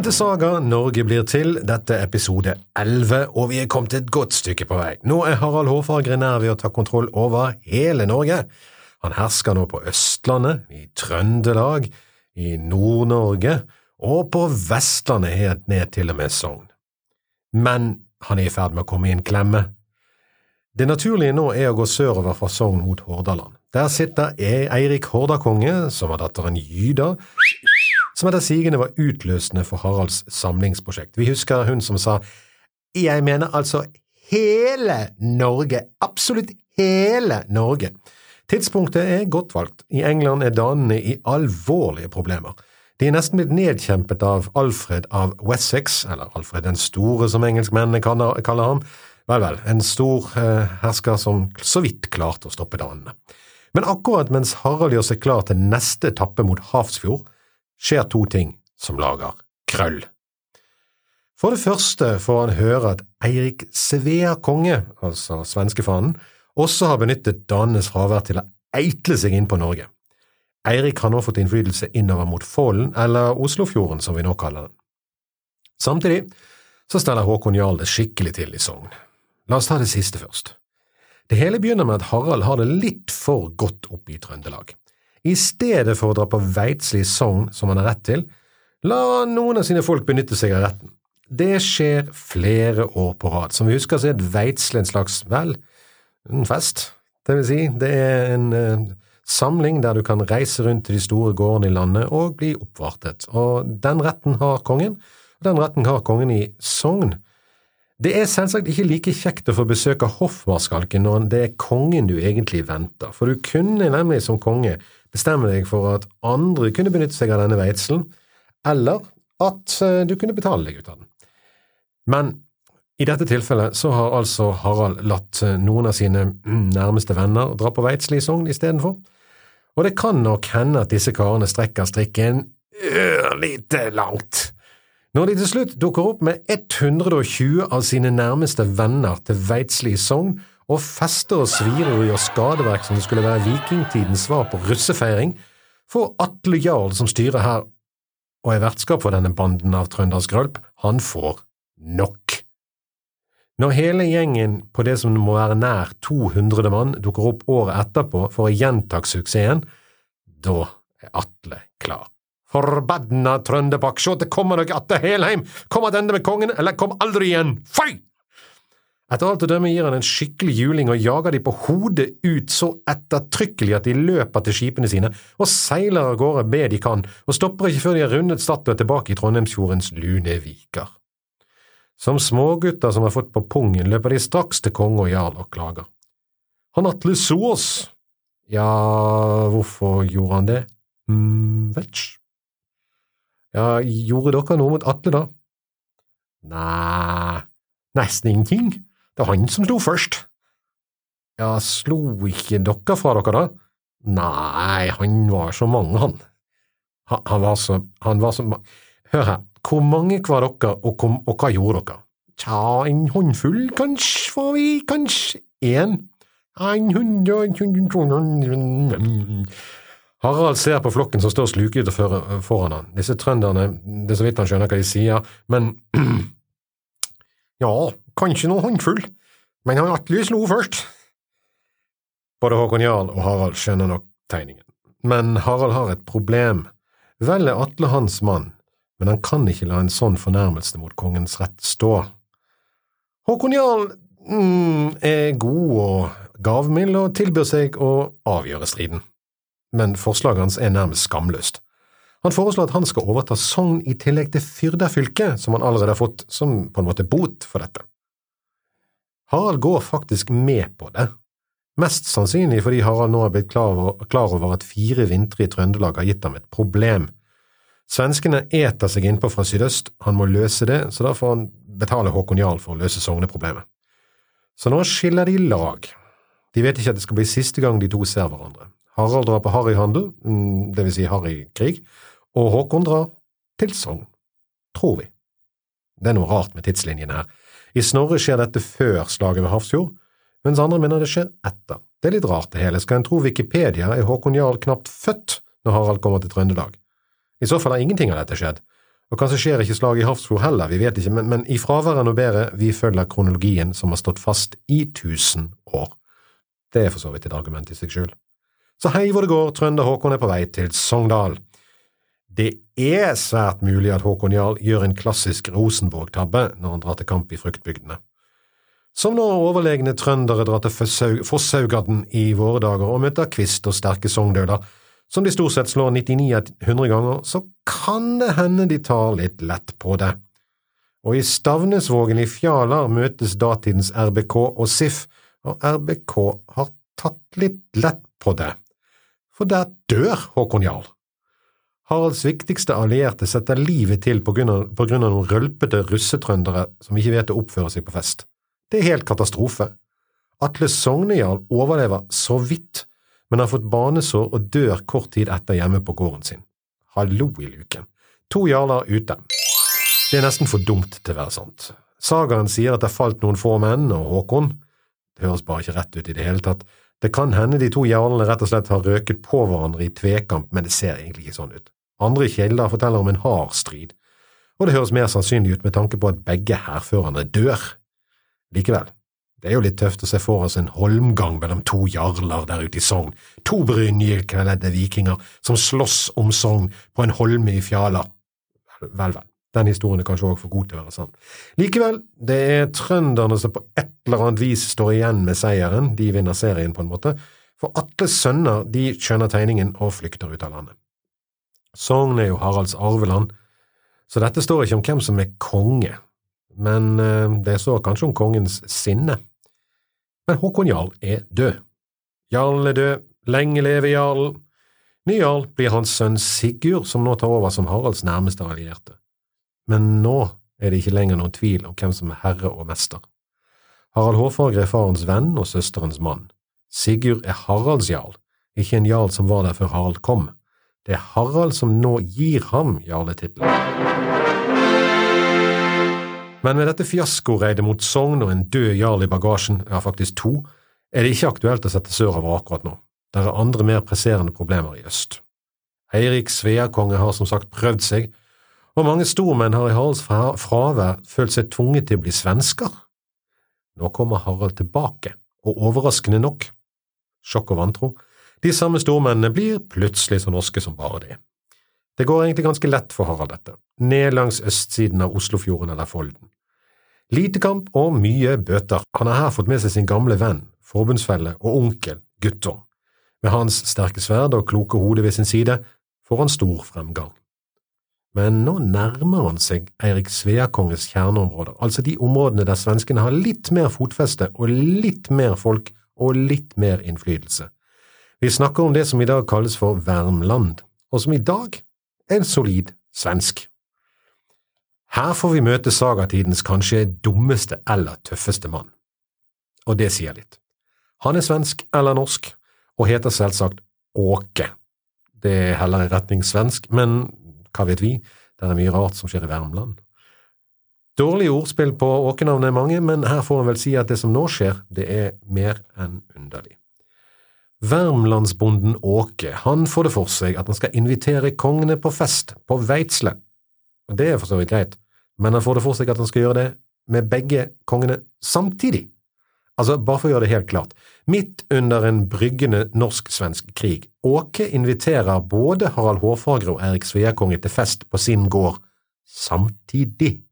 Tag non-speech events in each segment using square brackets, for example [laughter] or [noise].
Velkommen til Saga Norge blir til. Dette er episode 11, og vi er kommet et godt stykke på vei. Nå er Harald Hårfagre nær ved å ta kontroll over hele Norge. Han hersker nå på Østlandet, i Trøndelag, i Nord-Norge og på Vestlandet helt ned til og med Sogn. Men han er i ferd med å komme i en klemme. Det naturlige nå er å gå sørover fra Sogn mot Hordaland. Der sitter Eirik Hordakonge, som har datteren Gyda, som etter sigende var utløsende for Haralds samlingsprosjekt. Vi husker hun som sa Jeg mener altså hele Norge, absolutt hele Norge. Tidspunktet er godt valgt. I England er danene i alvorlige problemer. De er nesten blitt nedkjempet av Alfred av Wessex, eller Alfred den store som engelskmennene kaller ham. Vel, vel, en stor eh, hersker som så vidt klarte å stoppe danene. Men akkurat mens Harald gjør seg klar til neste etappe mot Hafrsfjord, skjer to ting som lager krøll. For det første får han høre at Eirik Svea konge, altså svenskefanen, også har benyttet danenes fravær til å eitle seg inn på Norge. Eirik har nå fått innflytelse innover mot Follen, eller Oslofjorden som vi nå kaller den. Samtidig så steller Håkon Jarl det skikkelig til i Sogn. La oss ta det siste først. Det hele begynner med at Harald har det litt for godt oppe i Trøndelag. I stedet for å dra på Veitsli sogn, som han har rett til, la noen av sine folk benytte seg av retten. Det skjer flere år på rad. Som vi husker, så er Veitsli en slags, vel, en fest. Det vil si, det er en uh, samling der du kan reise rundt til de store gårdene i landet og bli oppvartet. Og den retten har kongen, og den retten har kongen i Sogn. Det er selvsagt ikke like kjekt å få besøk av hoffmarskalken når det er kongen du egentlig venter, for du kunne nemlig som konge bestemme deg for at andre kunne benytte seg av denne veitselen, eller at eh, du kunne betale deg ut av den. Men i dette tilfellet så har altså Harald latt eh, noen av sine mm, nærmeste venner dra på Veitsli Sogn istedenfor, og det kan nok hende at disse karene strekker strikken ørlite langt. Når de til slutt dukker opp med 120 av sine nærmeste venner til Veitsli Sogn og fester og svirer og gjør skadeverk som det skulle være vikingtidens svar på russefeiring, får Atle Jarl, som styrer her og er vertskap for denne banden av trøndersgrølp, han får nok. Når hele gjengen på det som må være nær 200 mann dukker opp året etterpå for å gjenta suksessen, da er Atle klar. Forbanna Trønderpakk, sjå det kommer dere atter helheim, kom attende med kongen, eller kom aldri igjen, føy! Etter alt å dømme gir han en skikkelig juling og jager de på hodet ut så ettertrykkelig at de løper til skipene sine og seiler av gårde be de kan, og stopper ikke før de har rundet Stad tilbake i Trondheimsfjordens lune viker. Som smågutter som har fått på pungen, løper de straks til konge og jarl og klager. Han Atle Sås! Ja, hvorfor gjorde han det? Hm, vetch. Ja, gjorde dere noe mot Atle, da? Nei, nesten ingenting. Det var han som slo først. Ja, slo ikke dere fra dere, da? Nei, han var så mange, han. Han, var så… Han var så Hør her, hvor mange var dere, og, kom, og hva gjorde dere? Tja, en håndfull, kanskje, var vi, kanskje én. En hundre Harald ser på flokken som står slukete foran han. Disse trønderne, det er så vidt han skjønner hva de sier, men [clears throat] ja, kanskje noen håndfull, men han Atle slo først. Både Håkon Jarl og Harald skjønner nok tegningen, men Harald har et problem. Vel er Atle hans mann, men han kan ikke la en sånn fornærmelse mot kongens rett stå. Håkon Jarl mm, er god og gavmild og tilbyr seg å avgjøre striden men forslaget hans er nærmest skamløst. Han foreslår at han skal overta Sogn i tillegg til Fyrda fylke, som han allerede har fått som på en måte bot for dette. Harald går faktisk med på det, mest sannsynlig fordi Harald nå har blitt klar over, klar over at fire vintre i Trøndelag har gitt ham et problem. Svenskene eter seg innpå fra sydøst, han må løse det, så da får han betale Håkon Jarl for å løse sogneproblemet. Så nå skiller de lag. De vet ikke at det skal bli siste gang de to ser hverandre. Harald drar på harryhandel, dvs. det vil si harrykrig, og Håkon drar til Sogn, tror vi. Det er noe rart med tidslinjen her. I Snorre skjer dette før slaget ved Hafrsfjord, mens andre mener det skjer etter. Det er litt rart det hele, skal en tro Wikipedia er Håkon Jarl knapt født når Harald kommer til Trøndelag. I så fall har ingenting av dette skjedd, Og kanskje skjer ikke slaget i Hafrsfjord heller, vi vet ikke, men, men i fraværet av noe bedre, vi følger kronologien som har stått fast i tusen år. Det er for så vidt et argument i seg sjøl. Så hei hvor det går, trønder Håkon er på vei til Sogndal. Det er svært mulig at Håkon Jarl gjør en klassisk Rosenborg-tabbe når han drar til kamp i fruktbygdene. Som når overlegne trøndere drar til Fosshauggadden i våre dager og møter Kvist og sterke sogndøler, som de stort sett slår 99 av 100 ganger, så kan det hende de tar litt lett på det. Og i Stavnesvågen i Fjalar møtes datidens RBK og SIF, og RBK har tatt litt lett på det, for der dør Håkon Jarl. Haralds viktigste allierte setter livet til på grunn av, noen rølpete russetrøndere som ikke vet å oppføre seg på fest. Det er helt katastrofe. Atle Sognejarl overlever så vidt men har fått banesår og dør kort tid etter hjemme på gården sin. Hallo i luken. To jarler ute. Det er nesten for dumt til å være sant. Sagaen sier at det falt noen få menn og Håkon. Det høres bare ikke rett ut i det hele tatt. Det kan hende de to jarlene rett og slett har røket på hverandre i tvekamp, men det ser egentlig ikke sånn ut. Andre kilder forteller om en hard strid, og det høres mer sannsynlig ut med tanke på at begge hærførerne dør. Likevel, det er jo litt tøft å se for oss en holmgang mellom to jarler der ute i Sogn, to brynjekledde vikinger som slåss om Sogn på en holme i Fjala. Vel, vel, den historien er kanskje også for god til å være sann. Likevel, det er trønderne som på et eller annet vis står igjen med seieren, de vinner serien på en måte, for Atles sønner de skjønner tegningen og flykter ut av landet. Sogn er jo Haralds arveland, så dette står ikke om hvem som er konge, men eh, det står kanskje om kongens sinne. Men Håkon Jarl er død. Jarlen er død, lenge leve jarlen. Ny jarl blir hans sønn Sigurd, som nå tar over som Haralds nærmeste allierte. Men nå er det ikke lenger noen tvil om hvem som er herre og mester. Harald Hårfagre er farens venn og søsterens mann. Sigurd er Haralds jarl, ikke en jarl som var der før Harald kom. Det er Harald som nå gir ham jarletittelen. Men med dette fiaskoreidet mot Sogn og en død jarl i bagasjen, ja faktisk to, er det ikke aktuelt å sette sørover akkurat nå. Der er andre mer presserende problemer i øst. Eirik Sveakonge har som sagt prøvd seg, og mange stormenn har i Haralds fravær følt seg tvunget til å bli svensker. Nå kommer Harald tilbake, og overraskende nok, sjokk og vantro, de samme stormennene blir plutselig så norske som bare de. Det går egentlig ganske lett for Harald, dette, ned langs østsiden av Oslofjorden eller Folden. Lite kamp og mye bøter. Han har her fått med seg sin gamle venn, forbundsfelle og onkel Guttorm. Med hans sterke sverd og kloke hode ved sin side får han stor fremgang. Men nå nærmer han seg Eirik Sveakonges kjerneområder, altså de områdene der svenskene har litt mer fotfeste og litt mer folk og litt mer innflytelse. Vi snakker om det som i dag kalles for Värmland, og som i dag er en solid svensk. Her får vi møte sagatidens kanskje dummeste eller tøffeste mann. Og det sier litt. Han er svensk eller norsk, og heter selvsagt Åke. Det er heller i retning svensk, men hva vet vi, det er mye rart som skjer i Värmland. Dårlige ordspill på åkenavnet er mange, men her får en vel si at det som nå skjer, det er mer enn underlig. Värmlandsbonden Åke, han får det for seg at han skal invitere kongene på fest på Veitsle, det er for så vidt greit, men han får det for seg at han skal gjøre det med begge kongene samtidig. Altså, bare for å gjøre det helt klart, midt under en bryggende norsk-svensk krig, Åke inviterer både Harald Hårfagre og Erik Sveakonge til fest på sin gård samtidig.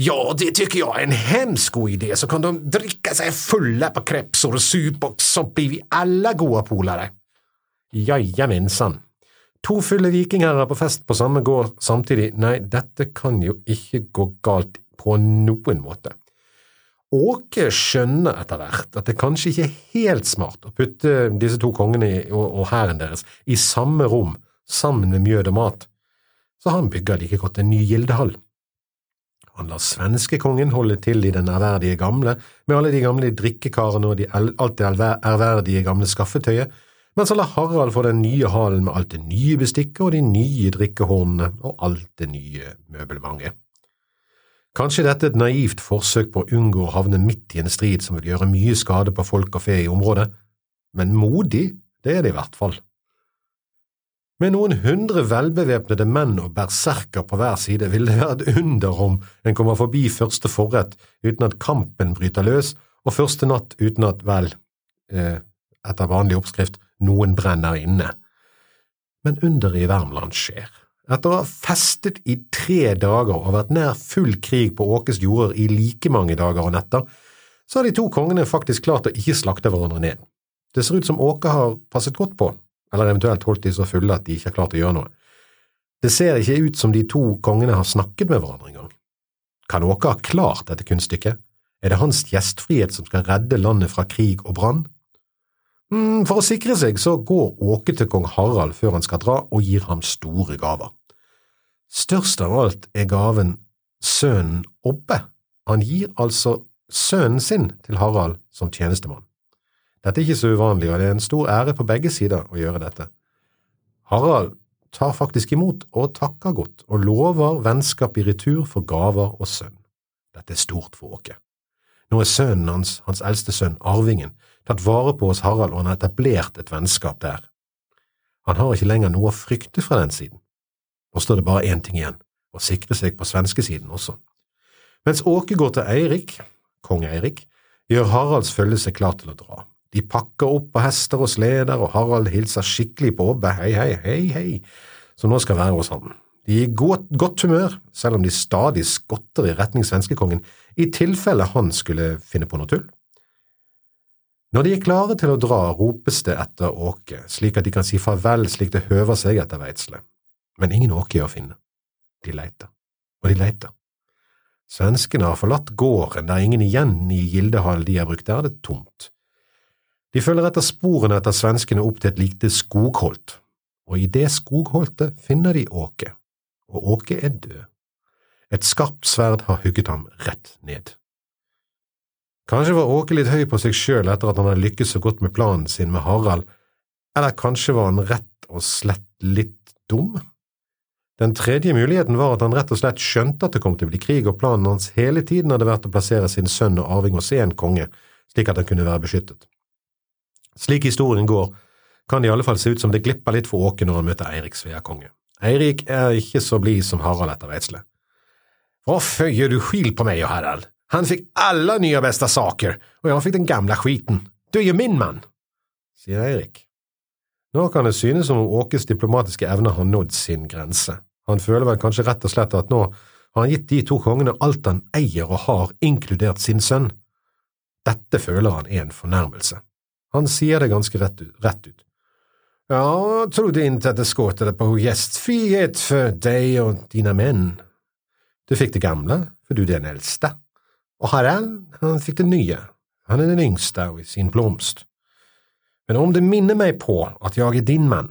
Ja, det tycker jag är en hemsk god idé, så kan de dricka sig fulla på krepsor och sup och så blir vi alla goda polare. Jajamensan. To fulle vikingherrer på fest på samme gård samtidig, nei, dette kan jo ikke gå galt på noen måte. Åke skjønner etter hvert at det kanskje ikke er helt smart å putte disse to kongene og hæren deres i samme rom sammen med mjød og mat, så han bygger like godt en ny gildehall. Han lar svenskekongen holde til i den ærverdige gamle, med alle de gamle drikkekarene og de alt det ærverdige gamle skaffetøyet, mens han lar Harald få den nye halen med alt det nye bestikket og de nye drikkehornene og alt det nye møbelmanget. Kanskje dette er et naivt forsøk på å unngå å havne midt i en strid som vil gjøre mye skade på folk og fe i området, men modig, det er det i hvert fall. Med noen hundre velbevæpnede menn og berserker på hver side vil det være et under om en kommer forbi første forrett uten at kampen bryter løs, og første natt uten at, vel, eh, etter vanlig oppskrift, noen brenner inne. Men underet i Värmland skjer. Etter å ha festet i tre dager og vært nær full krig på Åkes jorder i like mange dager og netter, så har de to kongene faktisk klart å ikke slakte hverandre ned. Det ser ut som Åke har passet godt på, eller eventuelt holdt de så fulle at de ikke har klart å gjøre noe. Det ser ikke ut som de to kongene har snakket med hverandre engang. Kan Åke ha klart dette kunststykket? Er det hans gjestfrihet som skal redde landet fra krig og brann? Mm, for å sikre seg så går Åke til kong Harald før han skal dra, og gir ham store gaver. Størst av alt er gaven sønnen Obbe. Han gir altså sønnen sin til Harald som tjenestemann. Dette er ikke så uvanlig, og det er en stor ære på begge sider å gjøre dette. Harald tar faktisk imot og takker godt, og lover vennskap i retur for gaver og sønn. Dette er stort for Åke. Nå er sønnen hans, hans eldste sønn, arvingen, tatt vare på hos Harald, og han har etablert et vennskap der. Han har ikke lenger noe å frykte fra den siden. Nå står det bare én ting igjen, å sikre seg på svenskesiden også. Mens Åke går til Eirik, kong Eirik, gjør Haralds følge seg klar til å dra. De pakker opp på hester og sleder, og Harald hilser skikkelig på Obbe, hei, hei, hei, hei, som nå skal være hos ham. De er i godt, godt humør, selv om de stadig skotter i retning svenskekongen, i tilfelle han skulle finne på noe tull. Når de er klare til å dra, ropes det etter Åke, slik at de kan si farvel slik det høver seg etter veitsle. Men ingen Åke er å finne. De leiter, og de leiter. Svenskene har forlatt gården, der ingen igjen i Gildehall de har brukt, der er det tomt. De følger etter sporene etter svenskene opp til et lite skogholt, og i det skogholtet finner de Åke, og Åke er død. Et skarpt sverd har hugget ham rett ned. Kanskje var Åke litt høy på seg sjøl etter at han hadde lykkes så godt med planen sin med Harald, eller kanskje var han rett og slett litt dum? Den tredje muligheten var at han rett og slett skjønte at det kom til å bli krig, og planen hans hele tiden hadde vært å plassere sin sønn og arving hos én konge, slik at han kunne være beskyttet. Slik historien går, kan det i alle fall se ut som det glipper litt for Åke når han møter Eirik Sveakonge. Eirik er ikke så blid som Harald etter Eidsle. Hvorfor gjør du skil på meg og Harald? Han fikk alle nye beste saker, og jeg fikk den gamle skiten. Du er jo min mann, sier Eirik. Nå kan det synes som om Åkes diplomatiske evner har nådd sin grense. Han føler vel kanskje rett og slett at nå har han gitt de to kongene alt han eier og har, inkludert sin sønn. Dette føler han er en fornærmelse. Han sier det ganske rett. Rett ut. Ja, trodde ikke at det skåtade på gjestfrihet for deg og dine menn. Du fikk det gamle, for du er den eldste, og Harald, han fikk det nye, han er den yngste og i sin blomst. Men om det minner meg på at jeg er din mann,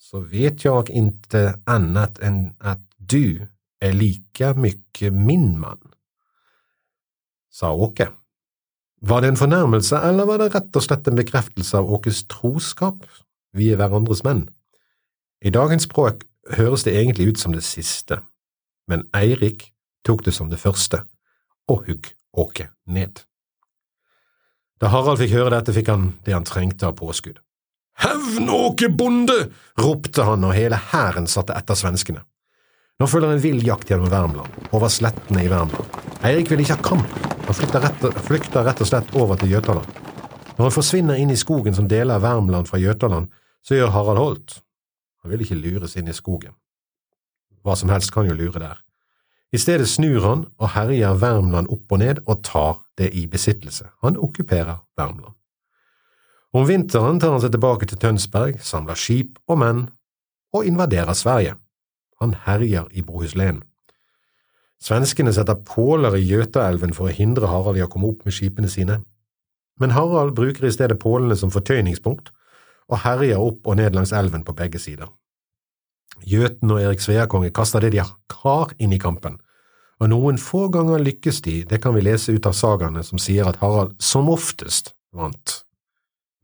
så vet jeg ikke annet enn at du er like mye min mann, sa Åke. Var det en fornærmelse, eller var det rett og slett en bekreftelse av Åkes troskap? Vi er hverandres menn. I dagens språk høres det egentlig ut som det siste, men Eirik tok det som det første, og hugg Åke ned. Da Harald fikk høre dette, fikk han det han trengte av påskudd. Hevn, Åke bonde! ropte han, og hele hæren satte etter svenskene. Nå følger en vill jakt gjennom Värmland, over slettene i Värmland. Eirik vil ikke ha kamp, han flykter rett, flykter rett og slett over til Jøtaland. Når han forsvinner inn i skogen som deler Värmland fra Jøtaland, så gjør Harald Holt. Han vil ikke lures inn i skogen. Hva som helst kan jo lure der. I stedet snur han og herjer Värmland opp og ned og tar det i besittelse. Han okkuperer Värmland. Om vinteren tar han seg tilbake til Tønsberg, samler skip og menn, og invaderer Sverige. Han herjer i Bohuslän. Svenskene setter påler i Gjøtaelven for å hindre Harald i å komme opp med skipene sine, men Harald bruker i stedet pålene som fortøyningspunkt og herjer opp og ned langs elven på begge sider. Gjøten og Erik Sveakonge kaster det de har inn i kampen, og noen få ganger lykkes de, det kan vi lese ut av sagaene som sier at Harald som oftest vant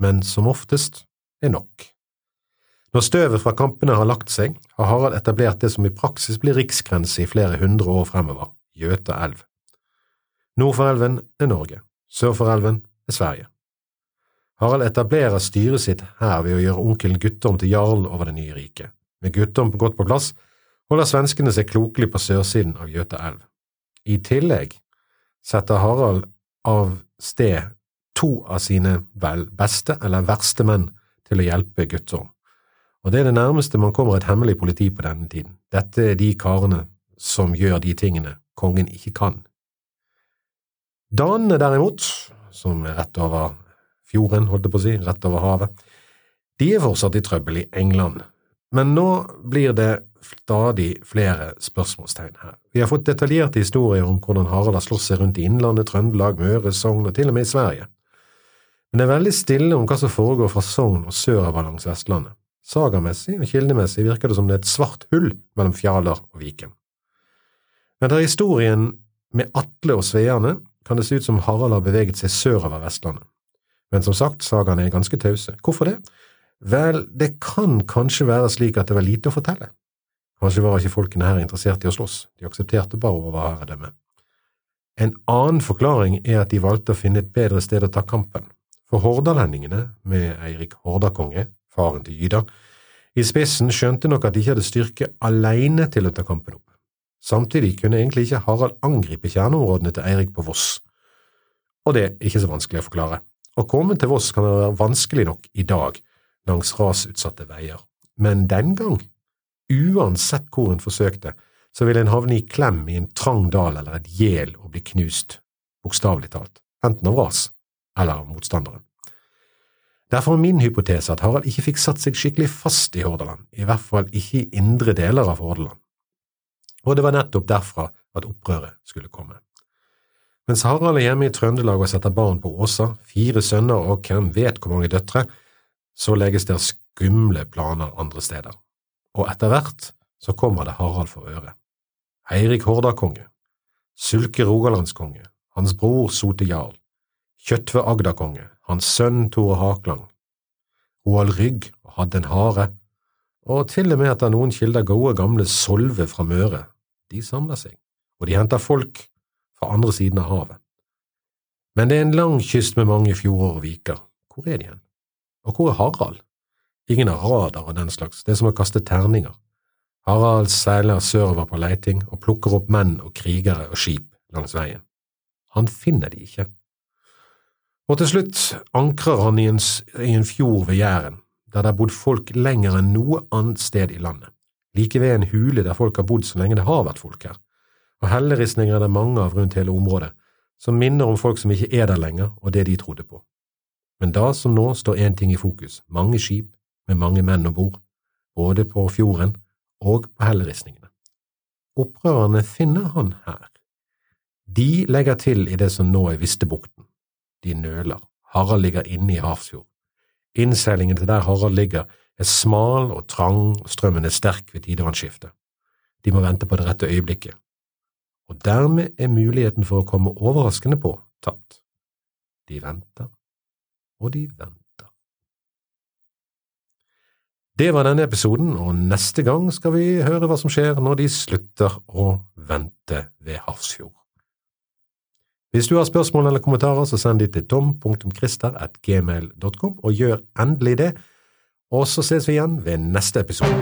men som oftest er nok. Når støvet fra kampene har lagt seg, har Harald etablert det som i praksis blir riksgrense i flere hundre år fremover, Gjøta elv. Nord for elven er Norge, sør for elven er Sverige. Harald etablerer styret sitt her ved å gjøre onkelen Guttorm til jarl over det nye riket. Med Guttorm godt på plass holder svenskene seg klokelig på sørsiden av Gjøta elv. I tillegg setter Harald av sted to av sine vel beste eller verste menn til å hjelpe Guttorm. Og det er det nærmeste man kommer et hemmelig politi på denne tiden. Dette er de karene som gjør de tingene kongen ikke kan. Danene derimot, som er rett over fjorden, holdt jeg på å si, rett over havet, de er fortsatt i trøbbel i England, men nå blir det stadig flere spørsmålstegn her. Vi har fått detaljerte historier om hvordan Harald har slått seg rundt i Innlandet, Trøndelag, Møre, Sogn og til og med i Sverige. Men det er veldig stille om hva som foregår fra Sogn og sørover langs Vestlandet. Sagamessig og kildemessig virker det som det er et svart hull mellom Fjaler og Viken. Men etter historien med Atle og Sveane kan det se ut som Harald har beveget seg sørover Vestlandet. Men som sagt, sagaene er ganske tause. Hvorfor det? Vel, det kan kanskje være slik at det var lite å fortelle. Kanskje var ikke folkene her interessert i å slåss, de aksepterte bare overherredømme. En annen forklaring er at de valgte å finne et bedre sted å ta kampen, for hordalendingene, med Eirik Hordakonge, faren til Gyda, i spissen skjønte nok at de ikke hadde styrke alene til å ta kampen opp. Samtidig kunne egentlig ikke Harald angripe kjerneområdene til Eirik på Voss, og det er ikke så vanskelig å forklare. Å komme til Voss kan være vanskelig nok i dag, langs rasutsatte veier, men den gang, uansett hvor en forsøkte, så ville en havne i klem i en trang dal eller et gjel og bli knust, bokstavelig talt, enten av ras eller av motstanderen. Derfor er min hypotese at Harald ikke fikk satt seg skikkelig fast i Hordaland, i hvert fall ikke i indre deler av Hordaland, og det var nettopp derfra at opprøret skulle komme. Mens Harald er hjemme i Trøndelag og setter barn på Åsa, fire sønner og hvem vet hvor mange døtre, så legges det skumle planer andre steder, og etter hvert så kommer det Harald for øre. Eirik Hordakonge, Sulke Rogalandskonge, hans bror Sote Jarl, Kjøttve Agderkonge, hans sønn Tore Haklang, Roald Rygg og Hadde en hare, og til og med etter noen kilder gode gamle Solve fra Møre, de samler seg, og de henter folk fra andre siden av havet. Men det er en lang kyst med mange fjorder og viker, hvor er de hen? Og hvor er Harald? Ingen har radar og den slags, det er som å kaste terninger. Harald seiler sørover på leiting og plukker opp menn og krigere og skip langs veien. Han finner de ikke. Og til slutt ankrer han i en, i en fjord ved Jæren, der det har bodd folk lenger enn noe annet sted i landet, like ved en hule der folk har bodd så lenge det har vært folk her, og helleristninger er det mange av rundt hele området, som minner om folk som ikke er der lenger, og det de trodde på. Men da som nå står én ting i fokus, mange skip med mange menn om bord, både på fjorden og på helleristningene. Opprørerne finner han her. De legger til i det som nå er Vistebukten. De nøler. Harald ligger inne i Hafrsfjord. Innseilingen til der Harald ligger, er smal og trang, og strømmen er sterk ved tidevannsskiftet. De må vente på det rette øyeblikket. Og dermed er muligheten for å komme overraskende på tapt. De venter og de venter. Det var denne episoden, og neste gang skal vi høre hva som skjer når de slutter å vente ved Hafrsfjord. Hvis du har spørsmål eller kommentarer, så send de til tom.christer.gmail.com, og gjør endelig det. Og så ses vi igjen ved neste episode.